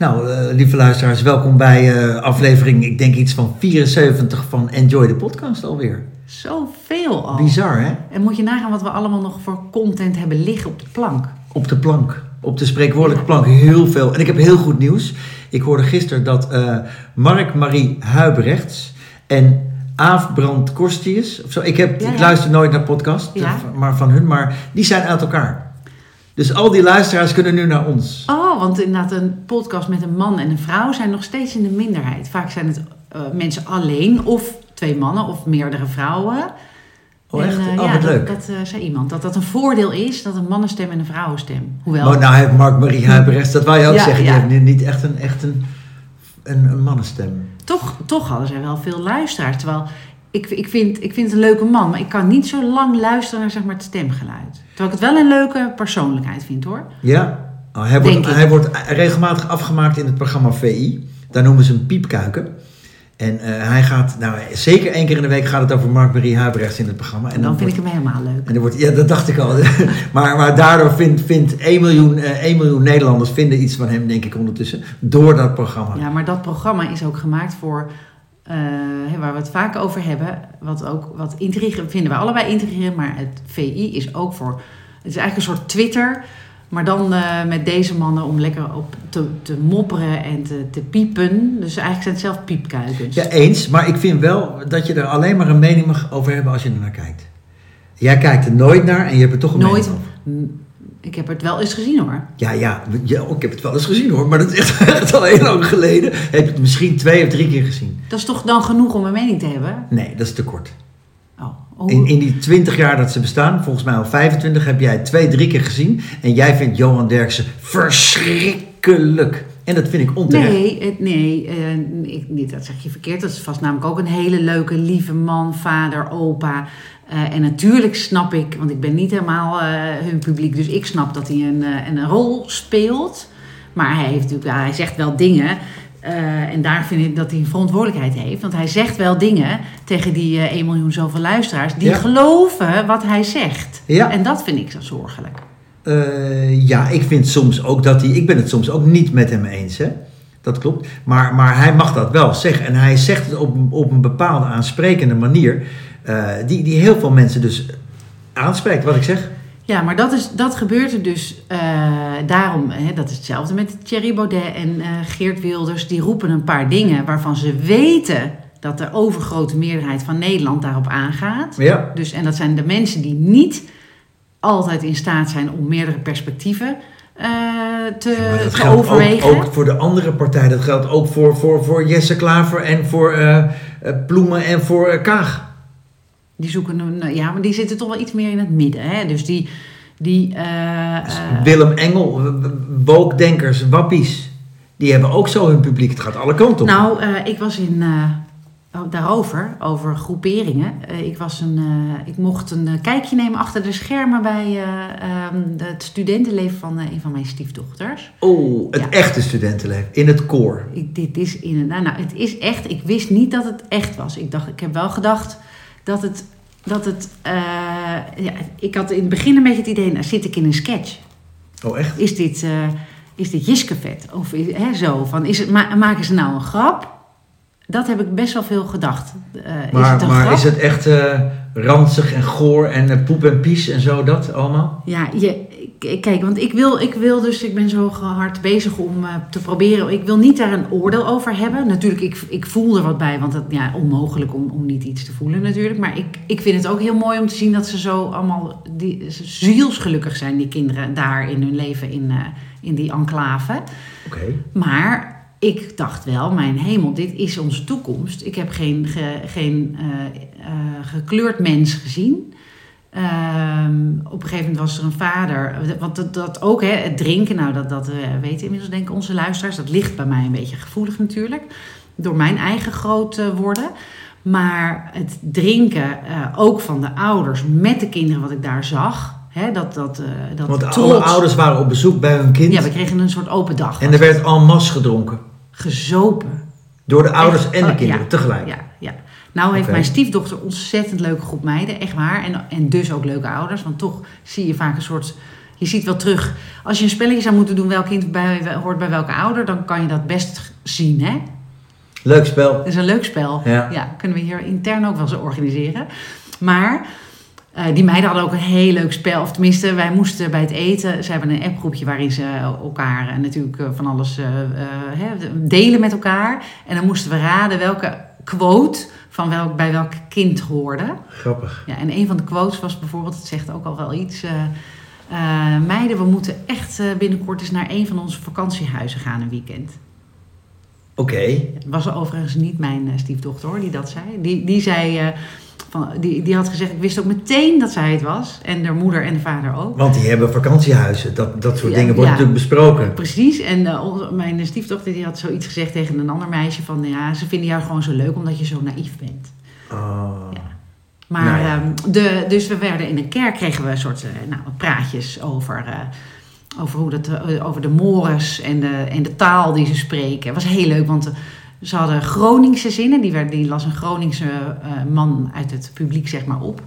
Nou, eh, lieve luisteraars, welkom bij eh, aflevering, ik denk iets van 74 van Enjoy the Podcast alweer. Zoveel al. Bizar, hè? En moet je nagaan wat we allemaal nog voor content hebben liggen op de plank. Op de plank, op de spreekwoordelijke plank, heel veel. En ik heb heel goed nieuws. Ik hoorde gisteren dat eh Mark-Marie Huibrechts en Aaf Brand Korstius, of zo, ik, heb, Ja, ik luister nooit naar podcast, Ja. maar van hun, maar die zijn uit elkaar. Dus al die luisteraars kunnen nu naar ons. Oh, want inderdaad een podcast met een man en een vrouw zijn nog steeds in de minderheid. Vaak zijn het eh, mensen alleen of twee mannen of meerdere vrouwen. Oh, echt? En, eh, Oh, ja, dat, leuk. Dat eh, zei iemand. Dat dat een voordeel is, dat een mannenstem en een vrouwenstem. Hoewel, Maar nou heeft Mark-Marie Huibrechts, dat wou je ook Ja, zeggen, ja. die niet echt een, echt een, een, een mannenstem. toch, toch hadden zij wel veel luisteraars. Terwijl ik, ik, vind, ik vind het een leuke man, maar ik kan niet zo lang luisteren naar zeg maar, het stemgeluid. Terwijl ik het wel een leuke persoonlijkheid vind hoor. Ja, oh, hij, wordt, hij wordt regelmatig afgemaakt in het programma VI. Daar noemen ze hem piepkuiken. En eh, hij gaat, nou zeker één keer in de week gaat het over Mark-Marie Huibrechts in het programma. En dan vind wordt, ik hem helemaal leuk. En dan wordt, ja, dat dacht ik al. maar, maar daardoor vindt, vindt 1, miljoen, eh 1 miljoen Nederlanders vinden iets van hem, denk ik ondertussen, door dat programma. Ja, maar dat programma is ook gemaakt voor, eh, waar we het vaak over hebben, wat ook wat intrigerend vinden wij allebei intrigerend, maar het VI is ook voor, het is eigenlijk een soort Twitter, maar dan eh, met deze mannen om lekker op te, te mopperen en te, te piepen. Dus eigenlijk zijn het zelf piepkuikens. Ja, eens. Maar ik vind wel dat je er alleen maar een mening mag over hebben als je er naar kijkt. Jij kijkt er nooit naar en je hebt er toch een Nooit. mening over. Ik heb het wel eens gezien hoor. Ja, ja, ja, ik heb het wel eens gezien hoor, maar dat is echt, echt al heel lang geleden. Heb je het misschien twee of drie keer gezien? Dat is toch dan genoeg om een mening te hebben? Nee, dat is te kort. Oh, hoe- In, in die twintig jaar dat ze bestaan, volgens mij al 25, heb jij twee, drie keer gezien. En jij vindt Johan Derksen verschrikkelijk. En dat vind ik onterecht. Nee, nee eh, ik, niet, dat zeg je verkeerd. Dat is vast namelijk ook een hele leuke, lieve man, vader, opa. Eh, en natuurlijk snap ik, want ik ben niet helemaal eh, hun publiek, dus ik snap dat hij een, eh, een rol speelt. Maar hij, heeft natuurlijk, ja, hij zegt wel dingen. en daar vind ik dat hij een verantwoordelijkheid heeft. Want hij zegt wel dingen tegen die eh 1 miljoen zoveel luisteraars. die Ja. geloven wat hij zegt. Ja. En dat vind ik zo zorgelijk. Ja, ik vind soms ook dat hij. Ik ben het soms ook niet met hem eens, hè? Dat klopt. Maar, maar hij mag dat wel zeggen. En hij zegt het op, op een bepaalde aansprekende manier. Eh, die, die heel veel mensen dus aanspreekt, wat ik zeg. Ja, maar dat, is, dat gebeurt er dus eh, daarom. Hè, dat is hetzelfde met Thierry Baudet en eh, Geert Wilders. Die roepen een paar dingen waarvan ze weten dat de overgrote meerderheid van Nederland daarop aangaat. Ja. Dus, en dat zijn de mensen die niet altijd in staat zijn om meerdere perspectieven te, Maar dat te geldt overwegen. ook, ook voor de andere partij. Dat geldt ook voor, voor, voor Jesse Klaver en voor Ploemen en voor Kaag. Die zoeken een, ja, maar die zitten toch wel iets meer in het midden. Hè? Dus die. die eh, Dus eh, Willem Engel, wookdenkers, wappies. Die hebben ook zo hun publiek. Het gaat alle kanten op. Nou, eh, ik was in. oh, daarover, over groeperingen. Ik, was een, ik mocht een kijkje nemen achter de schermen bij eh, ehm, het studentenleven van een van mijn stiefdochters. oh, het Ja. echte studentenleven. In het koor. Ik, dit is in, nou, nou, het is echt. Ik wist niet dat het echt was. Ik, dacht, ik heb wel gedacht dat het. Dat het eh, ja, ik had in het begin een beetje het idee, nou zit ik in een sketch. Oh, echt? Is dit, eh is dit Jiskevet? Of is, hè, zo, van, is het, ma- maken ze nou een grap? Dat heb ik best wel veel gedacht. Eh, is Maar, het een maar grap? is het echt ranzig en goor en poep en pies en zo dat allemaal? Ja, je, kijk, want ik wil, ik wil dus, ik ben zo hard bezig om eh, te proberen. Ik wil niet daar een oordeel over hebben. Natuurlijk, ik, ik voel er wat bij, want het ja, onmogelijk om, om niet iets te voelen natuurlijk. Maar ik, ik vind het ook heel mooi om te zien dat ze zo allemaal die, zielsgelukkig zijn, die kinderen daar in hun leven in, eh, in die enclave. Oké. Maar ik dacht wel, mijn hemel, dit is onze toekomst. Ik heb geen, ge- geen eh, gekleurd mens gezien. Ehm, op een gegeven moment was er een vader, want dat, dat ook, hè, het drinken, nou dat, dat eh, weten inmiddels denk ik onze luisteraars. Dat ligt bij mij een beetje gevoelig natuurlijk, door mijn eigen groot eh, worden. Maar het drinken, eh, ook van de ouders met de kinderen wat ik daar zag, hè, dat, dat, dat Want alle ouders waren op bezoek bij hun kind. Ja, we kregen een soort open dag. En er werd en masse gedronken. gezopen. Door de ouders en de Oh, kinderen tegelijk. Ja, ja. Nou heeft mijn stiefdochter ontzettend leuke groep meiden, echt waar. En, en dus ook leuke ouders, want toch zie je vaak een soort Je ziet wel terug. Als je een spelletje zou moeten doen welk kind bij, hoort bij welke ouder, dan kan je dat best zien. Hè? Leuk spel. Dat is een leuk spel. Ja. kunnen we hier intern ook wel eens organiseren. Maar eh, die meiden hadden ook een heel leuk spel. Of tenminste, wij moesten bij het eten. Ze hebben een appgroepje waarin ze elkaar eh, natuurlijk eh, van alles delen met elkaar. En dan moesten we raden welke quote van welk, bij welk kind hoorde. Grappig. Ja, en een van de quotes was bijvoorbeeld, het zegt ook al wel iets. eh, eh, meiden, we moeten echt eh, binnenkort eens naar een van onze vakantiehuizen gaan een weekend. Oké. Het was overigens niet mijn stiefdochter hoor, die dat zei. Die, die zei, van, die, die had gezegd, ik wist ook meteen dat zij het was. En de moeder en de vader ook. Want die hebben vakantiehuizen. Dat, dat soort Ja, dingen worden ja. natuurlijk besproken. Precies, en eh, mijn stiefdochter die had zoiets gezegd tegen een ander meisje van... Ja, ze vinden jou gewoon zo leuk omdat je zo naïef bent. Oh. Ja. Maar, Nou ja. ehm, de, dus we werden in een kerk, kregen we een soort eh, nou, praatjes over, eh, over, hoe dat, over de mores en de, en de taal die ze spreken. Het was heel leuk, want ze hadden Groningse zinnen. Die, werd, die las een Groningse eh, man uit het publiek zeg maar op.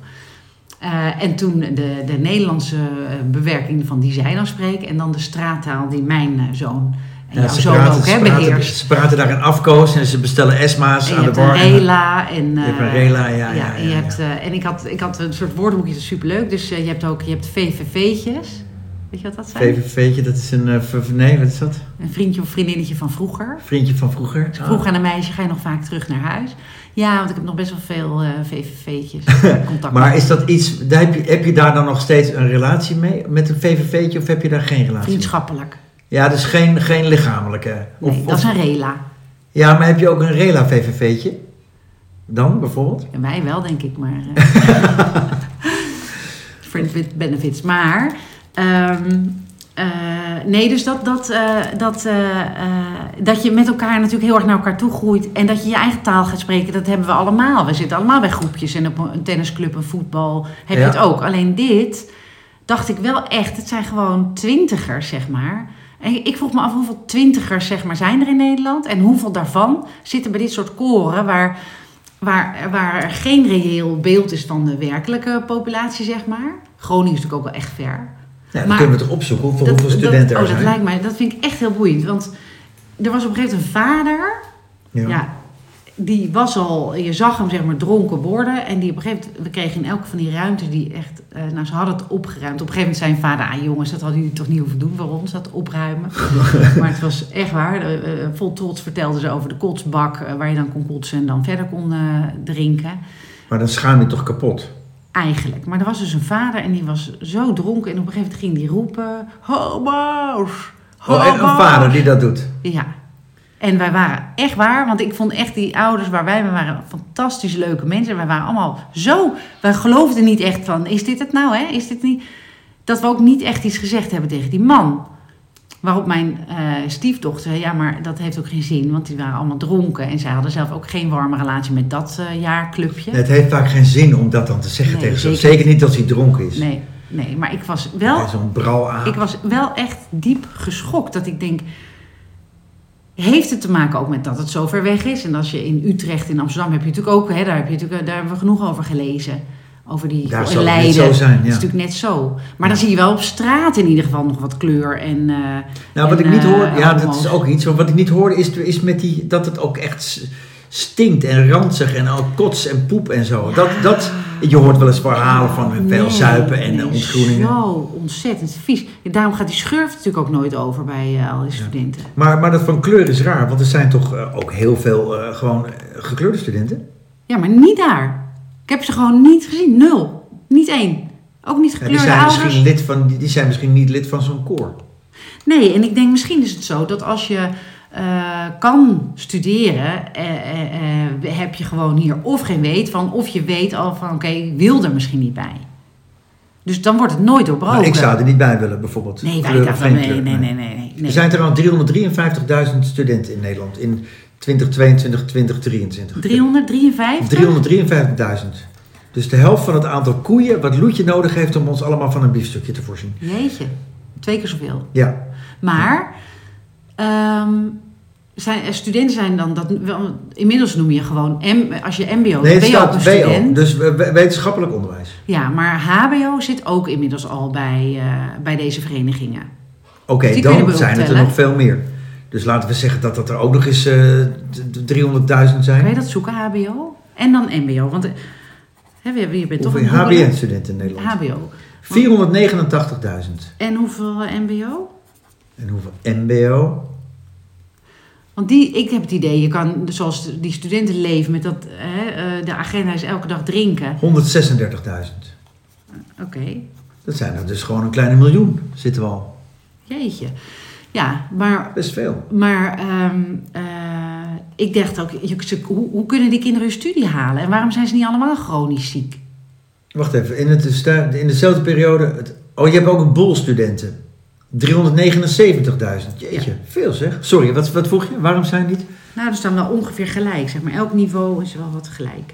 Eh, en toen de, de Nederlandse eh, bewerking van die zij dan spreken. En dan de straattaal die mijn zoon en Ja, jouw zoon praten, ook hè, beheerst. ze praten daar in afkoos en ze bestellen esma's En aan de bar. een rela. En, Je hebt een rela, ja, ja, en, je ja, hebt, en ik, had, ik had een soort woordenboekje, dat is superleuk. Dus je hebt ook je hebt VVV'tjes. Weet je wat dat zijn? VVV'tje, dat is een... eh, nee, wat is dat? Een vriendje of vriendinnetje van vroeger. Vriendje van vroeger. Vroeg aan een meisje, ga je nog vaak terug naar huis? Ja, want ik heb nog best wel veel eh, VVV'tjes. contact Maar is dat iets... daar Heb je, heb je daar dan nog steeds een relatie mee? Met een VVV'tje of heb je daar geen relatie mee? Vriendschappelijk. Ja, dus geen, geen lichamelijke. Of, Nee, dat of- is een rela. Ja, maar heb je ook een rela-VVV'tje? Dan bijvoorbeeld? Ja, mij wel, denk ik, maar... eh, Friends with benefits. Maar... ehm, eh, nee, dus dat, dat, eh, dat, eh, dat je met elkaar natuurlijk heel erg naar elkaar toe groeit. En dat je je eigen taal gaat spreken, dat hebben we allemaal. We zitten allemaal bij groepjes en op een, tennisclub, een voetbal heb je Ja. het ook. Alleen dit dacht ik wel echt, het zijn gewoon twintigers, zeg maar. En ik vroeg me af hoeveel twintigers zeg maar, zijn er in Nederland. En hoeveel daarvan zitten bij dit soort koren waar, waar, waar geen reëel beeld is van de werkelijke populatie, zeg maar. Groningen is natuurlijk ook wel echt ver. Ja, dan Maar- kunnen we het opzoeken hoeveel, Dat- hoeveel studenten dat, er oh, zijn. dat lijkt mij, dat vind ik echt heel boeiend. Want er was op een gegeven moment een vader, Ja. ja. die was al, je zag hem zeg maar dronken worden. En die op een gegeven moment, we kregen in elke van die ruimtes die echt, eh, nou ze hadden het opgeruimd. Op een gegeven moment zei een vader, ah jongens, dat hadden jullie toch niet hoeven doen voor ons, dat opruimen. maar het was echt waar, eh, eh, vol trots vertelden ze over de kotsbak, waar je dan kon kotsen en dan verder kon drinken. Maar dan schaam je toch kapot. Eigenlijk. Maar er was dus een vader en die was zo dronken. En op een gegeven moment ging die roepen: Homo's! Oh, en een Homo's!" vader die dat doet. Ja. En wij waren echt waar, want ik vond echt die ouders waar wij, waren fantastisch leuke mensen. Wij waren allemaal zo, wij geloofden niet echt van, is dit het nou hè? Is dit niet, dat we ook niet echt iets gezegd hebben tegen die man. Waarop mijn eh, stiefdochter zei, ja maar dat heeft ook geen zin, want die waren allemaal dronken. En zij hadden zelf ook geen warme relatie met dat eh, jaarclubje. Het heeft vaak geen zin om dat dan te zeggen Nee, tegen ze. zeker Zeker niet als hij dronken is. Nee, nee, maar ik was wel Zo'n. Ik was wel echt diep geschokt. Dat ik denk, heeft het te maken ook met dat het zo ver weg is? En als je in Utrecht, in Amsterdam, heb je natuurlijk ook, hè, daar, heb je natuurlijk, daar hebben we genoeg over gelezen. Over die Daar zal het zo zijn, Dat is ja. natuurlijk net zo. Maar dan Ja. zie je wel op straat in ieder geval nog wat kleur. En, eh, Nou, wat en, ik niet eh, hoor, ja, dat is ook iets. Wat ik niet hoorde is, is met die, dat het ook echt stinkt en ranzig en al kots en poep en zo. Dat, dat, je hoort wel eens verhalen van veel Nee, zuipen en nee, eh, ontgroeningen. Zo ontzettend vies. Ja, daarom gaat die schurft natuurlijk ook nooit over bij al die studenten. Maar, maar dat van kleur is raar, want er zijn toch ook heel veel gewoon gekleurde studenten. Ja, maar niet daar. Ik heb ze gewoon niet gezien. Nul. Niet één. Ook niet Ja, die, gekleurde zijn ouders. misschien lid van, die, die zijn misschien niet lid van zo'n koor. Nee, en ik denk misschien is het zo dat als je eh, kan studeren, eh, eh, heb je gewoon hier of geen weet van, of je weet al van oké, ik wil er misschien niet bij. Dus dan wordt het nooit doorbroken. Maar ik zou er niet bij willen, bijvoorbeeld. Nee, wij dachten, nee, nee, nee, nee, nee. Er zijn er al 353.000 studenten in Nederland in 2022, 2023. 353? 353.000. Dus de helft van het aantal koeien wat Loetje nodig heeft om ons allemaal van een biefstukje te voorzien. Jeetje, twee keer zoveel. Ja, Maar ehm, zijn, eh, studenten zijn dan, dat, inmiddels noem je gewoon, M, als je mbo, Nee, het staat student. dus we- we- wetenschappelijk onderwijs. Ja, maar hbo zit ook inmiddels al bij, eh, bij deze verenigingen. Oké, je dan zijn het er nog veel meer. Dus laten we zeggen dat dat er ook nog eens eh, d- 300.000 zijn. Kan je dat zoeken, hbo? En dan mbo, want eh, hè, we- je bent toch een? HBN-studenten in Nederland? hbo. 489.000. En hoeveel eh, mbo? En hoeveel MBO? Want die, ik heb het idee, je kan, zoals die studenten leven met dat, hè, eh, de agenda is elke dag drinken. 136.000. Oké, Dat zijn er dus gewoon een kleine miljoen, zitten we al. jeetje. Ja, maar Best veel. Maar ehm, eh, ik dacht ook, hoe, hoe kunnen die kinderen hun studie halen? En waarom zijn ze niet allemaal chronisch ziek? Wacht even, in, het, stu- in dezelfde periode... Het, oh, je hebt ook een bol studenten. 379.000. Jeetje, Ja. veel zeg. Sorry, wat, wat vroeg je? Waarom zijn niet? Nou, dat is dan wel ongeveer gelijk. Zeg maar. Elk niveau is wel wat gelijk.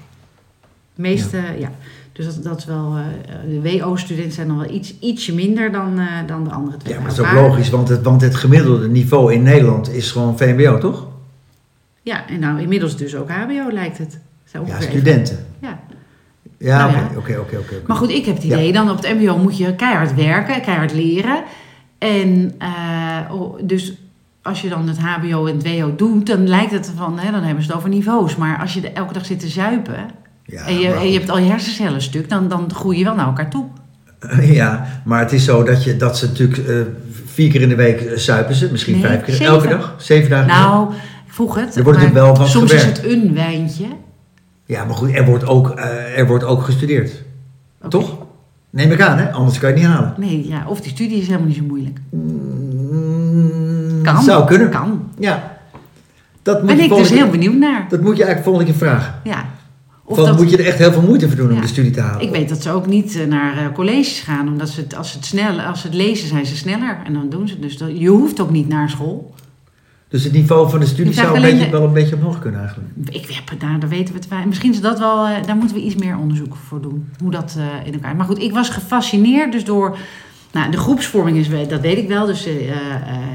De meeste, ja. Dus dat, dat is wel, eh, de WO-studenten zijn dan wel iets, ietsje minder dan, eh, dan de andere twee. Ja, maar dat is ook logisch, want het, want het gemiddelde niveau in Nederland is gewoon VMBO, toch? Ja, en nou inmiddels dus ook HBO lijkt het. Ja, even. studenten. Ja. Ja, Nou oké, oké, oké. Maar goed, ik heb het idee, dan op het mbo moet je keihard werken, keihard leren. En eh, oh, dus als je dan het hbo en het wo doet, dan lijkt het van, hè, dan hebben ze het over niveaus. Maar als je elke dag zit te zuipen Ja, en, je, en hebt al je hersencellen stuk, dan, dan groei je wel naar elkaar toe. Ja, maar het is zo dat, je, dat ze natuurlijk eh, vier keer in de week eh, suipen ze. Misschien Nee, vijf keer. zeven. Elke dag? Zeven dagen? Nou, ik vroeg het. Er wordt natuurlijk wel van Soms gewerkt. is het een wijntje. Ja, maar goed, er wordt ook, eh, er wordt ook gestudeerd. Toch? Neem ik aan, hè? Anders kan je het niet halen. Nee, ja, of die studie is helemaal niet zo moeilijk. Mm, Kan. Zou kunnen. Kan. Ja. Dat moet, Ben ik dus heel benieuwd naar. dat moet je eigenlijk volgende keer vragen. Ja. Of Van, dat, moet je er echt heel veel moeite voor doen om de studie te halen? Ik weet dat ze ook niet eh, naar eh, colleges gaan, omdat ze het, als, ze het snel, als ze het lezen, zijn ze sneller. En dan doen ze het dus. dat- Je hoeft ook niet naar school. Dus het niveau van de studie zou een beetje, de- wel een beetje omhoog kunnen eigenlijk. Ik heb, daar, daar weten we het. Misschien is dat wel, eh, daar moeten we iets meer onderzoek voor doen. Hoe dat in elkaar. Maar goed, ik was gefascineerd dus door. Nou, de groepsvorming is, dat weet ik wel, dus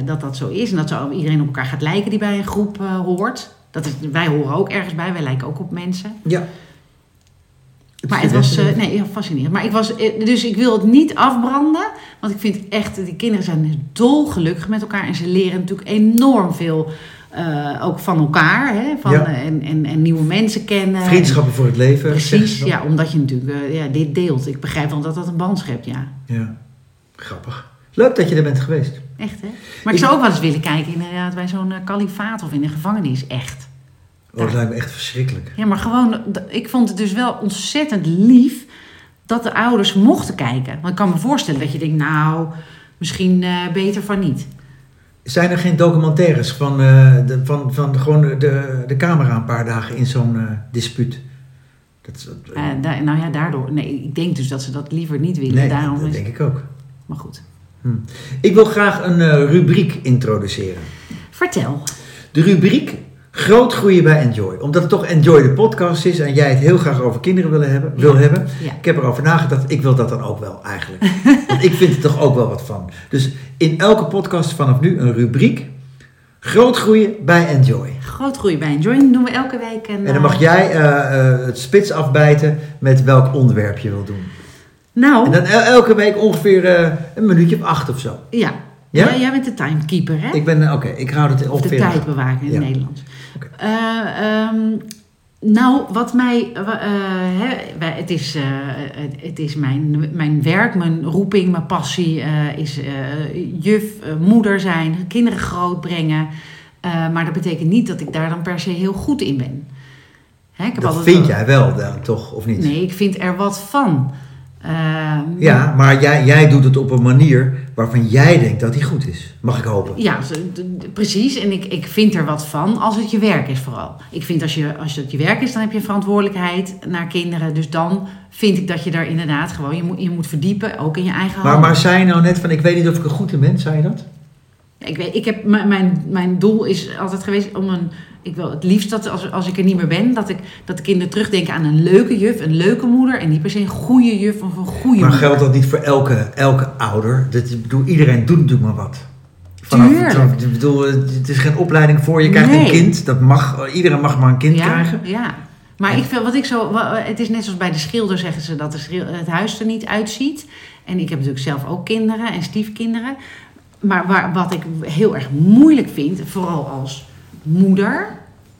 dat dat zo is. En dat zo iedereen op elkaar gaat lijken die bij een groep hoort. Dat is, wij horen ook ergens bij, wij lijken ook op mensen. Ja. Maar het was, eh, nee, fascinerend. Maar ik was, eh, dus ik wil het niet afbranden. Want ik vind echt, die kinderen zijn dolgelukkig met elkaar. En ze leren natuurlijk enorm veel, eh, ook van elkaar. Hè? Van, Ja. en, en, en nieuwe mensen kennen. Vriendschappen voor het leven. Precies, ja, omdat je natuurlijk ja, dit deelt. Ik begrijp wel dat dat een band schept, ja. Ja. Grappig. Leuk dat je er bent geweest. Echt, hè? Maar ik Ik- zou ook wel eens willen kijken inderdaad, bij zo'n kalifaat of in een gevangenis. Echt. Oh, dat lijkt me echt verschrikkelijk. Ja, maar gewoon, ik vond het dus wel ontzettend lief dat de ouders mochten kijken. Want ik kan me voorstellen dat je denkt, nou, misschien eh, beter van niet. Zijn er geen documentaires van, eh, de, van, van gewoon de, de camera een paar dagen in zo'n eh, dispuut? Dat, nou ja, daardoor. Nee, ik denk dus dat ze dat liever niet willen. nee, Daarom dat is, denk ik ook. Maar goed. Ik wil graag een rubriek introduceren. Vertel. De rubriek Groot groeien bij Enjoy. Omdat het toch Enjoy de podcast is en jij het heel graag over kinderen willen hebben, wil Ja. hebben. Ja. Ik heb erover nagedacht, ik wil dat dan ook wel eigenlijk. Want ik vind er toch ook wel wat van. Dus in elke podcast vanaf nu een rubriek. Groot groeien bij Enjoy. Groot groei bij Enjoy. Doen we elke week. En, En dan mag eh, jij eh, eh, het spits afbijten met welk onderwerp je wil doen. Nou, En dan el- elke week ongeveer een minuutje of acht of zo. ja. Ja? Ja, Jij bent de timekeeper, hè? Ik ben, eh, oké, ik hou het Of de tijdbewaker in het Nederlands. Eh, ehm, nou, wat mij... eh, het is, het- is mijn, mijn werk, mijn roeping, mijn passie is juf, moeder zijn, kinderen grootbrengen. Maar dat betekent niet dat ik daar dan per se heel goed in ben. Ik heb Dat vind wel- jij wel dan, toch, of niet? Nee, ik vind er wat van. Ehm, Ja, maar jij, jij doet het op een manier waarvan jij denkt dat die goed is. Mag ik hopen? Ja, precies. En ik, ik vind er wat van als het je werk is vooral. Ik vind als, je, als het je werk is, dan heb je verantwoordelijkheid naar kinderen. Dus dan vind ik dat je daar inderdaad gewoon, je moet, je moet verdiepen, ook in je eigen Maar, handen. maar zei je nou net van, ik weet niet of ik er goed in ben, zei je dat? Ik, weet, ik heb, mijn, mijn doel is altijd geweest om een... Ik wil het liefst dat als, als ik er niet meer ben, dat, ik, dat de kinderen terugdenken aan een leuke juf, een leuke moeder. En niet per se een goede juf of een goede Maar moeder. geldt dat niet voor elke, elke ouder? Dat, ik bedoel, iedereen doet natuurlijk maar wat. Vanaf. Ik bedoel, het is geen opleiding voor je krijgt een kind. Dat mag, iedereen mag maar een kind ja, krijgen. Ja. Maar ik vind, wat ik zo, wa- het is net zoals bij de schilder zeggen ze dat het huis er niet uitziet. En ik heb natuurlijk zelf ook kinderen en stiefkinderen. Maar waar, wat ik heel erg moeilijk vind, vooral als moeder,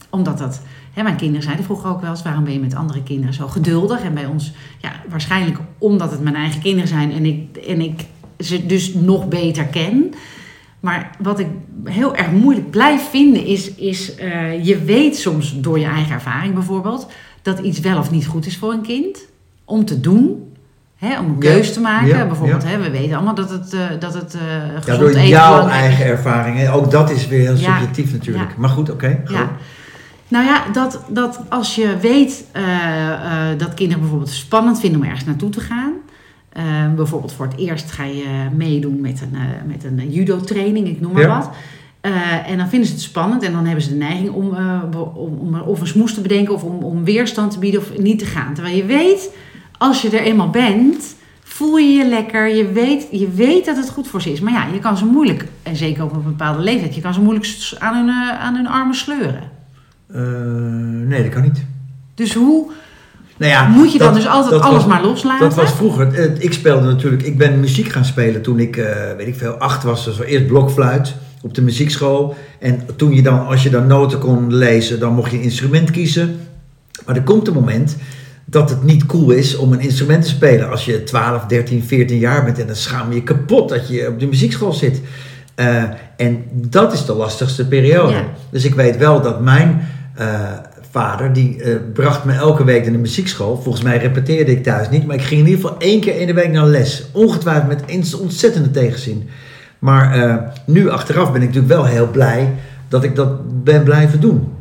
omdat dat, hè, mijn kinderen zeiden vroeger ook wel eens, waarom ben je met andere kinderen zo geduldig? En bij ons, ja, waarschijnlijk omdat het mijn eigen kinderen zijn en ik, en ik ze dus nog beter ken. Maar wat ik heel erg moeilijk blijf vinden is, is eh, je weet soms door je eigen ervaring bijvoorbeeld, dat iets wel of niet goed is voor een kind. Om te doen, hè, om een Ja, keus te maken. ja, bijvoorbeeld, ja. hè, we weten allemaal dat het, eh, dat het Ja, gezond door eten jouw eigen ervaring. hè. Ook dat is weer heel Ja, subjectief natuurlijk. ja. Maar goed, oké. Ja. Nou ja, dat, dat als je weet eh, dat kinderen bijvoorbeeld spannend vinden om ergens naartoe te gaan. Bijvoorbeeld voor het eerst ga je meedoen met een, met een judo-training, ik noem maar Ja. wat. En dan vinden ze het spannend en dan hebben ze de neiging om, om, om of een smoes te bedenken of om, om weerstand te bieden of niet te gaan. Terwijl je weet, als je er eenmaal bent, voel je je lekker. Je weet, je weet dat het goed voor ze is. Maar ja, je kan ze moeilijk, en zeker op een bepaalde leeftijd, je kan ze moeilijk aan hun, eh, aan hun armen sleuren. Eh, nee, dat kan niet. Dus hoe Nou ja, moet je dan dus altijd alles was- maar loslaten? Dat was vroeger. eh, Ik speelde natuurlijk. Ik ben muziek gaan spelen toen ik, weet ik veel, acht was. Dus eerst blokfluit op de muziekschool. En toen je dan, als je dan noten kon lezen, dan mocht je een instrument kiezen. Maar er komt een moment dat het niet cool is om een instrument te spelen als je 12, 13, 14 jaar bent. En dan schaam je je kapot dat je op de muziekschool zit. Eh, en dat is de lastigste periode. Ja. Dus ik weet wel dat mijn eh, vader, die eh, bracht me elke week naar de muziekschool. Volgens mij repeteerde ik thuis niet, maar ik ging in ieder geval één keer in de week naar les. Ongetwijfeld met ontzettende tegenzin. Maar nu achteraf ben ik natuurlijk wel heel blij dat ik dat ben blijven doen.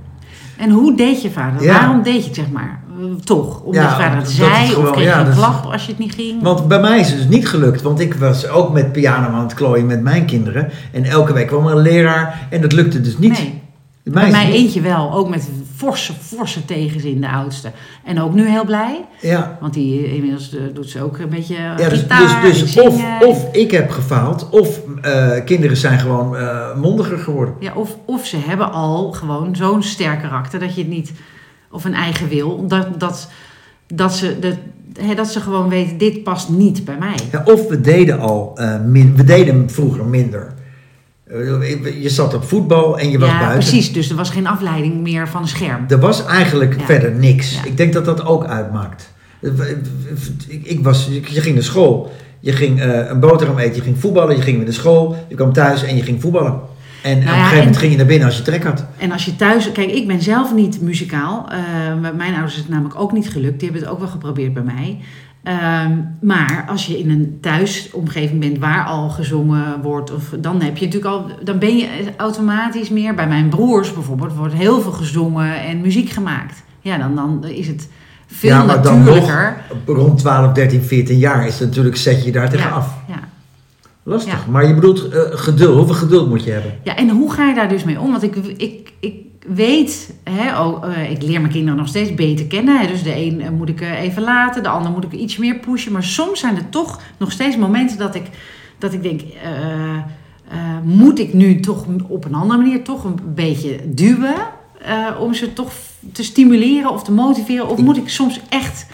En hoe deed je vader? Ja. Waarom deed je het, zeg maar? Eh, Toch? Omdat Ja, je vader het zei? of kreeg ja, je een klap als je het niet ging? Want bij mij is het dus niet gelukt, want ik was ook met piano aan het klooien met mijn kinderen. En elke week kwam er een leraar en dat lukte dus niet. nee. Bij Bij mij het niet- eentje wel. Ook met forse, forse tegenzin, de oudste. En ook nu heel blij. Ja, Want die eh, inmiddels eh, doet ze ook een beetje Ja, dus, gitaar dus, dus of, ik heb gefaald, of eh, kinderen zijn gewoon mondiger geworden. Ja, of, of ze hebben al gewoon zo'n sterk karakter dat je het niet, of een eigen wil, dat, dat, dat, ze, dat, dat ze gewoon weten: dit past niet bij mij. Ja, of we deden al min, we deden vroeger minder. Eh, je zat op voetbal en je was ja, buiten. precies. Dus er was geen afleiding meer van een scherm. Er was eigenlijk Ja. verder niks. Ja. Ik denk dat dat ook uitmaakt. Eh, Ik, ik was, je ging naar school, je ging eh, een boterham eten, je ging voetballen, je ging weer naar school, je kwam thuis en je ging voetballen. En op een gegeven moment en- ging je naar binnen als je trek had. En als je thuis... Kijk, ik ben zelf niet muzikaal. Eh, met mijn ouders is het namelijk ook niet gelukt. Die hebben het ook wel geprobeerd bij mij. Ehm, maar als je in een thuisomgeving bent waar al gezongen wordt... Of, dan, heb je natuurlijk al, dan ben je automatisch meer... Bij mijn broers bijvoorbeeld wordt heel veel gezongen en muziek gemaakt. Ja, dan, dan is het veel Ja, maar dan. Rond 12, 13, 14 jaar is het natuurlijk, zet je daar tegen ja, af. ja. Lastig. Ja. Maar je bedoelt eh, geduld. Hoeveel geduld moet je hebben? Ja, en hoe ga je daar dus mee om? Want ik, ik, ik weet, hè, oh, ik leer mijn kinderen nog steeds beter kennen. Hè, dus de een eh, moet ik eh, even laten, de ander moet ik iets meer pushen. Maar soms zijn er toch nog steeds momenten dat ik, dat ik denk, moet ik nu toch op een andere manier toch een beetje duwen? om ze toch te stimuleren of te motiveren? Of Ik- moet ik soms echt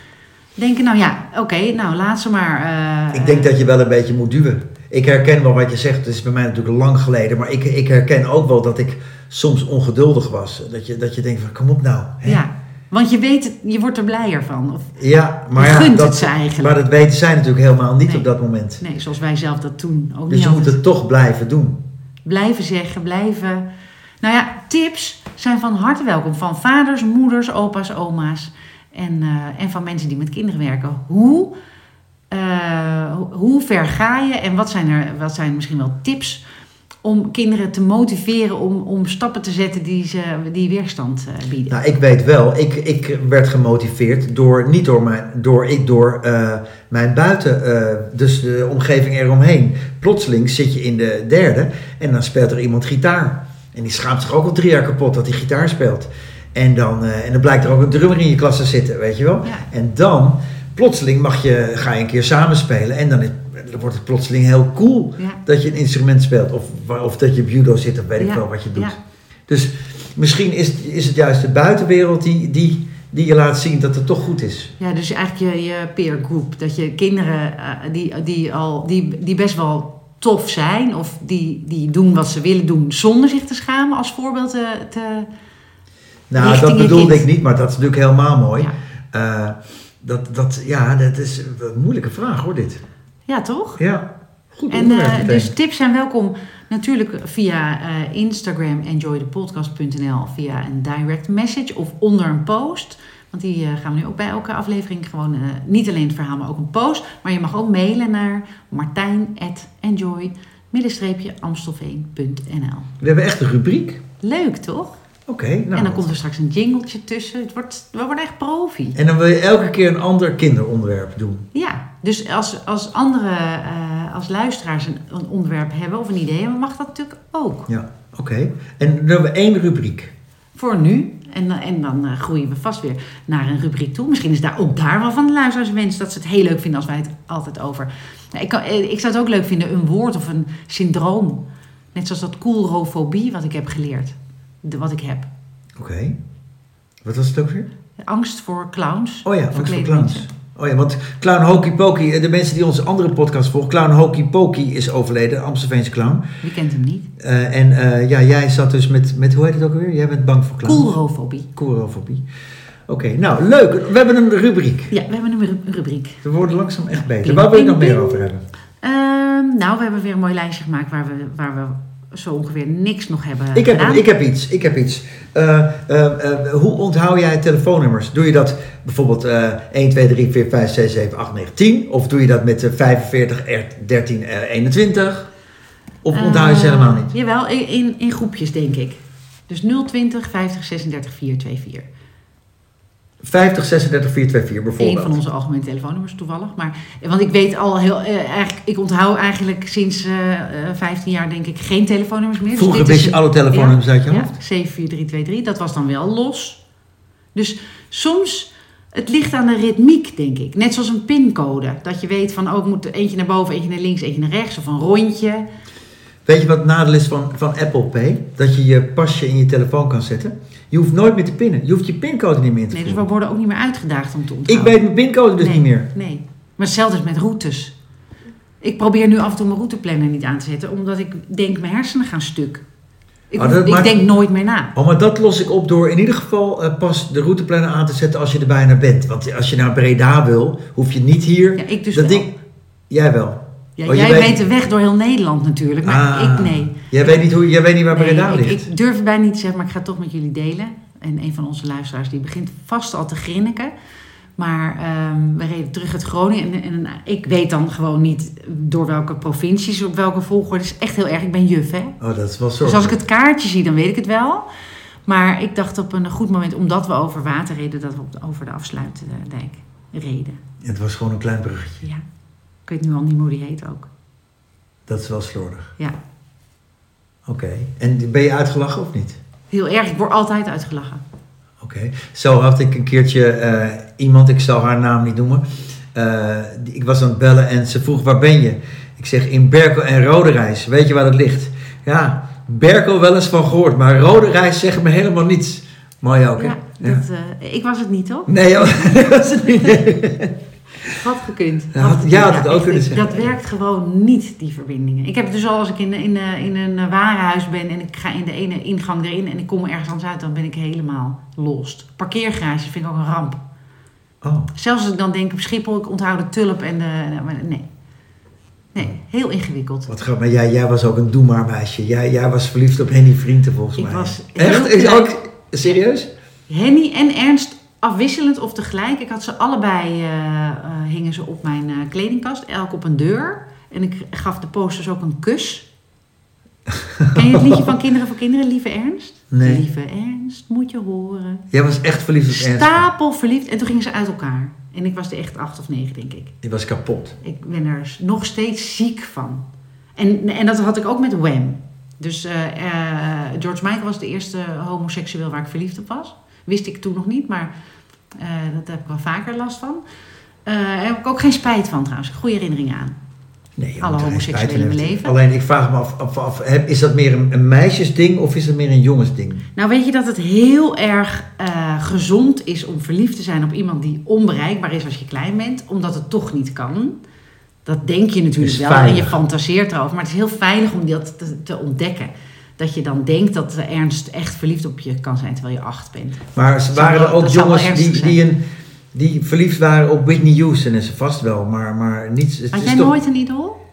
denken, nou ja, oké, nou laat ze maar. Ik denk dat je wel een beetje moet duwen. Ik herken wel wat je zegt. Het is bij mij natuurlijk lang geleden. Maar ik, ik herken ook wel dat ik soms ongeduldig was. Dat je, dat je denkt van kom op nou. hè. Ja, want je weet, je wordt er blijer van. Of, Ja, maar ja, gunt dat, het ze eigenlijk. Maar dat weten zij natuurlijk helemaal niet Nee. op dat moment. Nee, zoals wij zelf dat toen ook Dus niet je moet het toch blijven doen. Blijven zeggen, blijven... Nou ja, tips zijn van harte welkom. Van vaders, moeders, opa's, oma's. En, eh, en van mensen die met kinderen werken. Hoe, eh, hoe ver ga je en wat zijn er wat zijn misschien wel tips om kinderen te motiveren om, om stappen te zetten die, ze, die weerstand eh, bieden? Nou, ik weet wel, ik, ik werd gemotiveerd door, niet door mijn, door, ik, door eh, mijn buiten, eh, dus de omgeving eromheen. Plotseling zit je in de derde en dan speelt er iemand gitaar. En die schaamt zich ook al drie jaar kapot dat hij gitaar speelt. En dan, en dan blijkt er ook een drummer in je klas te zitten, weet je wel. Ja. En dan, plotseling mag je, ga je een keer samenspelen en dan dan wordt het plotseling heel cool Ja. dat je een instrument speelt. Of, of dat je op judo zit, of weet ik wel wat je doet. Dus misschien is, het- is het juist de buitenwereld die, die, die je laat zien dat het toch goed is. Ja, dus eigenlijk je, je peer group. Dat je kinderen eh, die, die, al, die, die best wel tof zijn... of die, die doen wat ze willen doen zonder zich te schamen... als voorbeeld te... te Nou, dat bedoelde ik niet, maar dat is natuurlijk helemaal mooi. ja. Eh, dat, dat, ja, dat is een moeilijke vraag hoor, dit. Ja, toch? Ja, goed En onderwerp eh, dus tips zijn welkom natuurlijk via eh, Instagram enjoythepodcast.nl via een direct message of onder een post. Want die eh, gaan we nu ook bij elke aflevering gewoon eh, niet alleen het verhaal, maar ook een post. Maar je mag ook mailen naar martijn@enjoy-amstelveen.nl. We hebben echt een rubriek. Leuk toch? Oké, nou. en dan komt er straks een jingletje tussen. Het wordt, we worden echt profi. En dan wil je elke keer een ander kinderonderwerp doen. Ja, dus als, als andere, eh, als luisteraars een, een onderwerp hebben of een idee hebben, mag dat natuurlijk ook. Ja, oké. En dan hebben we één rubriek. Voor nu. En, dan- en dan eh, groeien we vast weer naar een rubriek toe. Misschien is daar ook daar wel van de luisteraars wens dat ze het heel leuk vinden als wij het altijd over. Nou, ik, kan, eh, ik zou het ook leuk vinden, een woord of een syndroom. Net zoals dat coolrofobie wat ik heb geleerd. De, wat ik heb. Oké. Wat was het ook weer? Angst voor clowns. Oh ja, angst voor clowns. mensen. Oh ja, want Clown Hokey Pokey, eh, de mensen die onze andere podcast volgen, Clown Hokey Pokey is overleden, Amstelveense clown. Wie kent hem niet? Eh, en eh, ja, jij zat dus met, met, hoe heet het ook weer? Jij bent bang voor clowns. Coolrofobie. Oké, nou leuk. We hebben een rubriek. Ja, we hebben een ru- rubriek. We worden langzaam echt beter. Waar wil je nog meer over hebben? Ehm, nou, we hebben weer een mooi lijstje gemaakt waar we, waar we zo ongeveer niks nog hebben Ik heb, gedaan. ik heb iets. Ik heb iets. Eh, eh, eh, hoe onthoud jij telefoonnummers? Doe je dat bijvoorbeeld eh 1, 2, 3, 4, 5, 6, 7, 8, 9, 10? Of doe je dat met eh, 45, er- 13, eh, 21? Of onthoud je ze helemaal niet? Jawel, in, in, groepjes denk ik. Dus 020 50 36 424. 50, 36, 4, 2, 4 Eén bijvoorbeeld. van onze algemene telefoonnummers toevallig. Maar, want ik weet al heel... eh, eigenlijk, ik onthoud eigenlijk sinds eh, eh, 15 jaar denk ik geen telefoonnummers meer. Dus Vroeger wist is je een- alle telefoonnummers uit je ja, hoofd? 74323, dat was dan wel los. Dus soms, het ligt aan de ritmiek, denk ik. Net zoals een pincode. Dat je weet van, oh, ik moet eentje naar boven, eentje naar links, eentje naar rechts. Of een rondje. Weet je wat het nadeel is van, van Apple Pay? Dat je je pasje in je telefoon kan zetten. Je hoeft nooit meer te pinnen. Je hoeft je pincode niet meer in te Nee, dus we worden ook niet meer uitgedaagd om te Ik onthouden. weet mijn pincode dus nee, niet meer. Nee, maar hetzelfde is met routes. Ik probeer nu af en toe mijn routeplanner niet aan te zetten, omdat ik denk mijn hersenen gaan stuk. Ik, Oh, dat ik maakt- denk nooit meer na. Oh, maar dat los ik op door in ieder geval eh, pas de routeplanner aan te zetten als je er bijna bent. Want als je naar Breda wil, hoef je niet hier. Ja, ik dus dat wel. ding. Jij wel. Ja, Oh, jij weet- weet de weg door heel Nederland natuurlijk, maar Ah, ik nee. Jij weet niet, hoe, jij weet niet waar Nee, Breda ligt. ik durf bijna niet te zeggen, maar ik ga het toch met jullie delen. En een van onze luisteraars die begint vast al te grinniken. Maar ehm, we reden terug uit Groningen en, en ik weet dan gewoon niet door welke provincies, op welke volgorde. Het is echt heel erg. Ik ben juf, hè. Oh, dat is wel zo. Dus als ik het kaartje zie, dan weet ik het wel. Maar ik dacht op een goed moment, omdat we over water reden, dat we op de- over de afsluitdijk reden. Het was gewoon een klein bruggetje. Ja. Ik weet nu al niet hoe die heet ook. Dat is wel slordig. Ja. Oké. En ben je uitgelachen of niet? Heel erg. Ik word altijd uitgelachen. Oké. Zo had ik een keertje eh, iemand, ik zal haar naam niet noemen. eh, ik was aan het bellen en ze vroeg waar ben je? Ik zeg in Berkel en Roderijs. Weet je waar dat ligt? Ja, Berkel wel eens van gehoord, maar Roderijs zegt me helemaal niets. Mooi ook, hè? Ja, Ja. dat, eh, ik was het niet, toch? Nee, dat was het niet. Had gekund. Ja, had- gekund. had het ook kunnen zeggen. Dat werkt gewoon niet, die verbindingen. Ik heb het dus al als ik in, in, in een warenhuis ben en ik ga in de ene ingang erin en ik kom ergens anders uit, dan ben ik helemaal lost. Parkeergarage vind ik ook een ramp. Oh, Zelfs als ik dan denk op Schiphol, ik onthoud de tulp en de... Nee. Nee, heel ingewikkeld. wat grappig. Maar jij, jij was ook een doe maar meisje. Jij, jij was verliefd op Henny Vrienden volgens Ik mij. was Echt? Is ook, serieus? Henny en Ernst afwisselend of tegelijk. Ik had ze allebei, eh, eh, hingen ze op mijn eh, kledingkast, elk op een deur. En ik gaf de posters ook een kus. Ken je het liedje van Kinderen voor Kinderen, Lieve Ernst? Nee. Lieve Ernst, moet je horen. Jij was echt verliefd op Ernst. Stapel verliefd. En toen gingen ze uit elkaar. En ik was er echt acht of negen, denk ik. Die was kapot. Ik ben er nog steeds ziek van. En, en dat had ik ook met Wham. Dus George Michael was de eerste homoseksueel waar ik verliefd op was. Wist ik toen nog niet, maar eh dat heb ik wel vaker last van. Eh, Daar heb ik ook geen spijt van trouwens. Goede herinneringen aan. Nee, Alle homoseksuelen in hebben. leven. Alleen ik vraag me af, af, af, heb- is dat meer een, een meisjesding of is dat meer een jongensding? Nou, weet je dat het heel erg eh, gezond is om verliefd te zijn op iemand die onbereikbaar is als je klein bent, omdat het toch niet kan. Dat denk je natuurlijk wel en je fantaseert erover, maar het is heel veilig om dat te, te ontdekken. Dat je dan denkt dat de ernst echt verliefd op je kan zijn terwijl je acht bent. Maar ze waren er ook jongens die, die, een, die verliefd waren op Whitney Houston en ze vast wel, maar, maar niet... Het Had is jij toch- nooit een idool?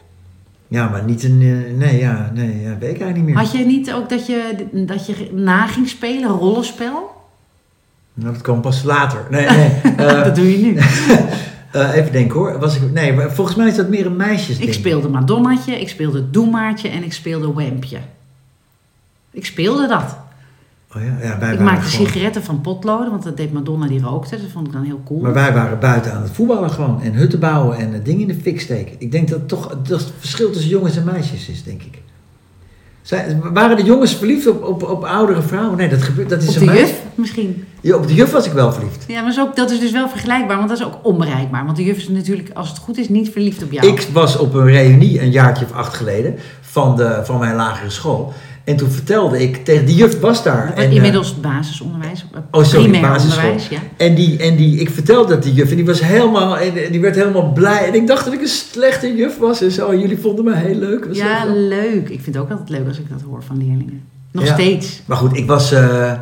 Ja, maar niet een... eh, Nee, ja, nee, ja, weet ik eigenlijk niet meer. Had je niet ook dat je, dat je na ging spelen, rollenspel? Nou, dat kwam pas later. Nee, nee. eh, dat doe je nu. eh, even denken hoor. Was ik, nee, maar volgens mij is dat meer een meisjesding. Ik speelde Madonnatje, ik speelde Doemaatje en ik speelde Wampje. Ik speelde dat. Oh ja, ja, wij Ik maakte gewoon- sigaretten van potloden, want dat deed Madonna die rookte. Dat vond ik dan heel cool. Maar wij waren buiten aan het voetballen gewoon. En hutten bouwen en dingen in de fik steken. Ik denk dat toch dat het verschil tussen jongens en meisjes is, denk ik. Zij, waren de jongens verliefd op, op, op oudere vrouwen? Nee, dat gebeurt. Dat is Op een de meisje. juf misschien. Ja, op de juf was ik wel verliefd. Ja, maar is ook, dat is dus wel vergelijkbaar, want dat is ook onbereikbaar. Want de juf is natuurlijk, als het goed is, niet verliefd op jou. Ik was op een reunie een jaartje of acht geleden van, de, van mijn lagere school. En toen vertelde ik tegen die juf was daar. En, eh, Inmiddels basisonderwijs, eh, Oh, sorry, primair basisschool. onderwijs. Ja. En, die, en die, ik vertelde dat die juf en die was helemaal, en die werd helemaal blij. En ik dacht dat ik een slechte juf was en zo. En jullie vonden me heel leuk. Was ja, leuk. Ik vind het ook altijd leuk als ik dat hoor van leerlingen. Nog Ja. steeds. Maar goed, ik was eh,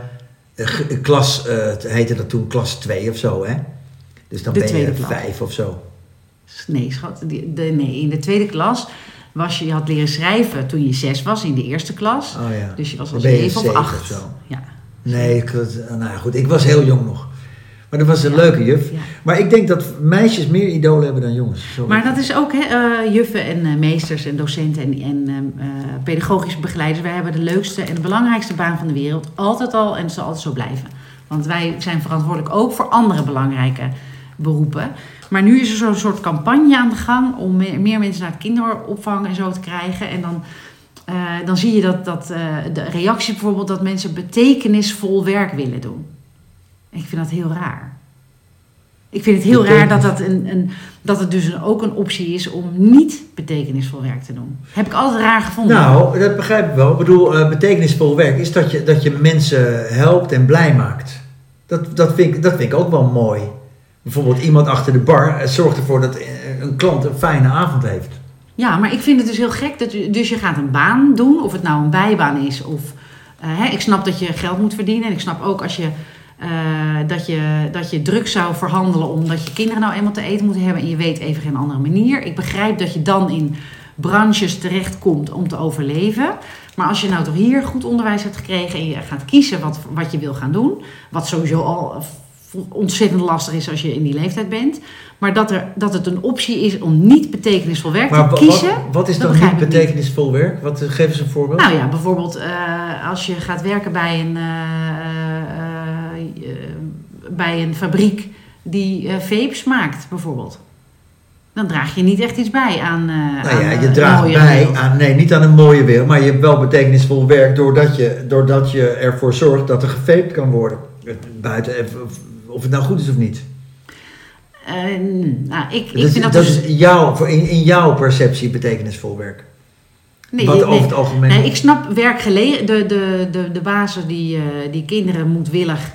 klas, het heette dat toen klas 2 of zo, hè? Dus dan De ben je tweede klas. vijf of zo. Nee, schat. De, nee, in de tweede klas was je, je had leren schrijven toen je zes was in de eerste klas. Oh ja. Dus je was al zeven of acht. of zo. Ja. Nee, ik, nou goed, ik was heel jong nog. Maar dat was een Ja. leuke juf. Ja. Maar ik denk dat meisjes meer idolen hebben dan jongens. Sorry. Maar dat is ook hè, eh, juffen en eh, meesters en docenten en, en eh, pedagogische begeleiders. Wij hebben de leukste en de belangrijkste baan van de wereld. Altijd al en het zal altijd zo blijven. Want wij zijn verantwoordelijk ook voor andere belangrijke beroepen. Maar nu is er zo'n soort campagne aan de gang om meer, mensen naar kinderopvang en zo te krijgen. En dan, eh, dan zie je dat, dat eh, de reactie bijvoorbeeld dat mensen betekenisvol werk willen doen. Ik vind dat heel raar. Ik vind het heel raar dat, dat, een, een, dat het dus een, ook een optie is om niet betekenisvol werk te doen. Heb ik altijd raar gevonden. Nou, dat begrijp ik wel. Ik bedoel, eh, betekenisvol werk is dat je, dat je mensen helpt en blij maakt. Dat, dat, vind ik, dat vind ik ook wel mooi. Bijvoorbeeld iemand achter de bar eh, zorgt ervoor dat eh, een klant een fijne avond heeft. Ja, maar ik vind het dus heel gek. Dat dus je gaat een baan doen, of het nou een bijbaan is. Of, eh, hè, ik snap dat je geld moet verdienen. En ik snap ook als je, dat, je, dat je druk zou verhandelen omdat je kinderen nou eenmaal te eten moeten hebben. En je weet even geen andere manier. Ik begrijp dat je dan in branches terechtkomt om te overleven. Maar als je nou toch hier goed onderwijs hebt gekregen en je gaat kiezen wat, wat je wil gaan doen. Wat sowieso al ontzettend lastig is als je in die leeftijd bent. Maar dat, er, dat het een optie is om niet betekenisvol werk Maar te kiezen. wat, wat is dan niet betekenisvol werk? Wat, geef eens een voorbeeld. Nou ja, bijvoorbeeld eh, als je gaat werken bij een, eh, eh, bij een fabriek die vapes maakt, bijvoorbeeld. Dan draag je niet echt iets bij aan. Nou ja, aan, je draagt bij wereld. aan, nee, niet aan een mooie wereld, maar je hebt wel betekenisvol werk doordat je, doordat je ervoor zorgt dat er gefeept kan worden. Buiten, of, het nou goed is of niet. Eh, nou, ik, ik dat is, vind dat, dat dus- is jouw, in, in jouw perceptie betekenisvol werk. nee, Wat nee, over het algemeen. Nee, ik snap werkgelegen, de, de, de, de bazen die, eh, die kinderen moedwillig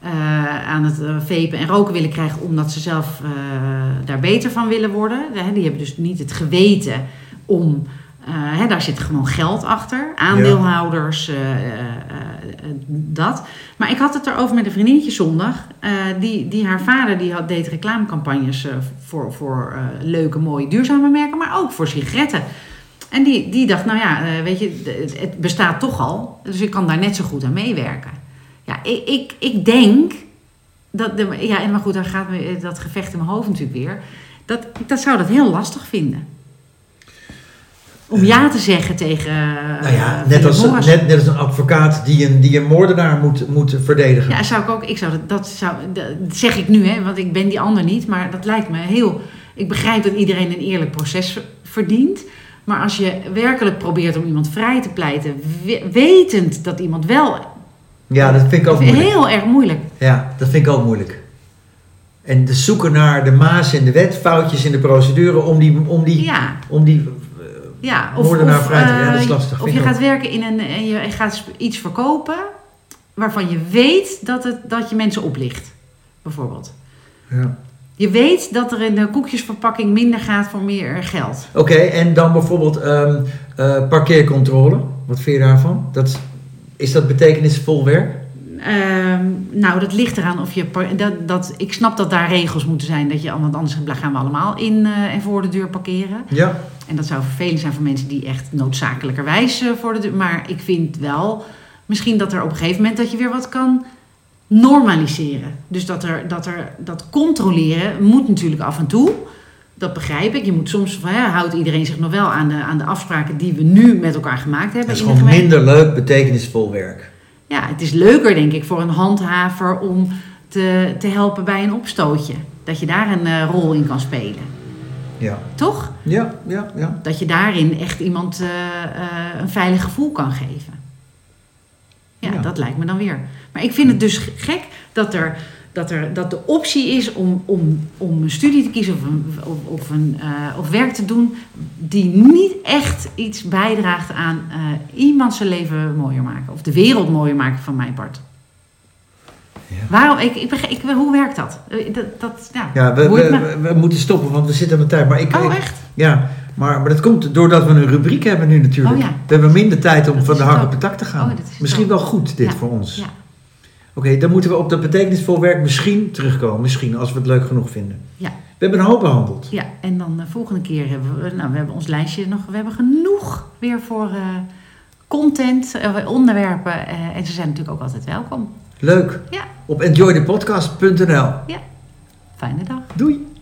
eh, aan het vapen en roken willen krijgen omdat ze zelf daar beter van willen worden. Die hebben dus niet het geweten om. Eh, hè, daar zit gewoon geld achter. Aandeelhouders, eh, eh, dat. Maar ik had het erover met een vriendinnetje zondag. die, die haar vader die had, deed reclamecampagnes voor, voor leuke, mooie, duurzame merken, maar ook voor sigaretten. En die, die dacht, nou ja, weet je, het- bestaat toch al, dus ik kan daar net zo goed aan meewerken. Ja, ik, ik, ik denk dat, de, ja, maar goed, dan gaat dat gevecht in mijn hoofd natuurlijk weer. Dat, dat zou dat heel lastig vinden. Om ja te zeggen tegen. nou ja, eh, net als, net, net als een advocaat die een, die een moordenaar moet, moet verdedigen. Ja, zou ik ook. Ik zou dat, dat, zou, dat zeg ik nu, hè, want ik ben die ander niet. Maar dat lijkt me heel. Ik begrijp dat iedereen een eerlijk proces verdient. Maar als je werkelijk probeert om iemand vrij te pleiten, we- wetend dat iemand wel. Ja, dat vind ik ook moeilijk. Heel erg moeilijk. Ja, dat vind ik ook moeilijk. En de zoeken naar de maas in de wet, foutjes in de procedure om die, om die, Ja, om die ja. Moordenaar vrij te- ja, dat is eh, lastig, Of je gaat werken in een... En je gaat iets verkopen waarvan je weet dat, het, dat je mensen oplicht. Bijvoorbeeld. ja. Je weet dat er in de koekjesverpakking minder gaat voor meer geld. Oké, en dan bijvoorbeeld ehm, eh, parkeercontrole. Wat vind je daarvan? Dat, is dat betekenisvol werk? Ehm, nou, dat ligt eraan of je. Dat, dat, ik snap dat daar regels moeten zijn. Dat je, want anders gaan we allemaal in eh, en voor de deur parkeren. Ja. En dat zou vervelend zijn voor mensen die echt noodzakelijkerwijs eh, voor de deur. Maar ik vind wel misschien dat er op een gegeven moment dat je weer wat kan normaliseren. Dus dat er dat, er, dat controleren moet natuurlijk af en toe. Dat begrijp ik. Je moet soms, van, ja, houdt iedereen zich nog wel aan de, aan de afspraken die we nu met elkaar gemaakt hebben. Dat is gewoon minder leuk, betekenisvol werk. Ja, het is leuker denk ik voor een handhaver om te, te helpen bij een opstootje. Dat je daar een eh, rol in kan spelen. Ja, Toch? ja, ja. ja. Dat je daarin echt iemand eh, eh, een veilig gevoel kan geven. Ja, Ja. dat lijkt me dan weer. Maar ik vind het dus gek dat er, dat er dat de optie is om, om, om een studie te kiezen of, een, of, of, een, eh, of werk te doen die niet echt iets bijdraagt aan eh, iemand zijn leven mooier maken. Of de wereld mooier maken van mijn part. Waarom? Ik, ik, ik, hoe werkt dat? Eh, dat, dat ja, Ja, we, boeit we, me. we, we moeten stoppen, want we zitten de tijd. Maar ik, Oh, echt? ja, maar, maar dat komt doordat we een rubriek hebben nu natuurlijk. Oh, ja. We hebben minder tijd om Dat van de hak ook. op de tak te gaan. Oh, misschien wel goed, dit Ja. voor ons. Ja. Oké, dan moeten we op dat betekenisvol werk misschien terugkomen. Misschien, als we het leuk genoeg vinden. Ja. We hebben een hoop behandeld. Ja, en dan de volgende keer hebben we, nou, we hebben ons lijstje nog, we hebben genoeg weer voor eh, content, eh, onderwerpen. eh, en ze zijn natuurlijk ook altijd welkom. Leuk. Ja. Op enjoythepodcast.nl. Fijne dag. Doei.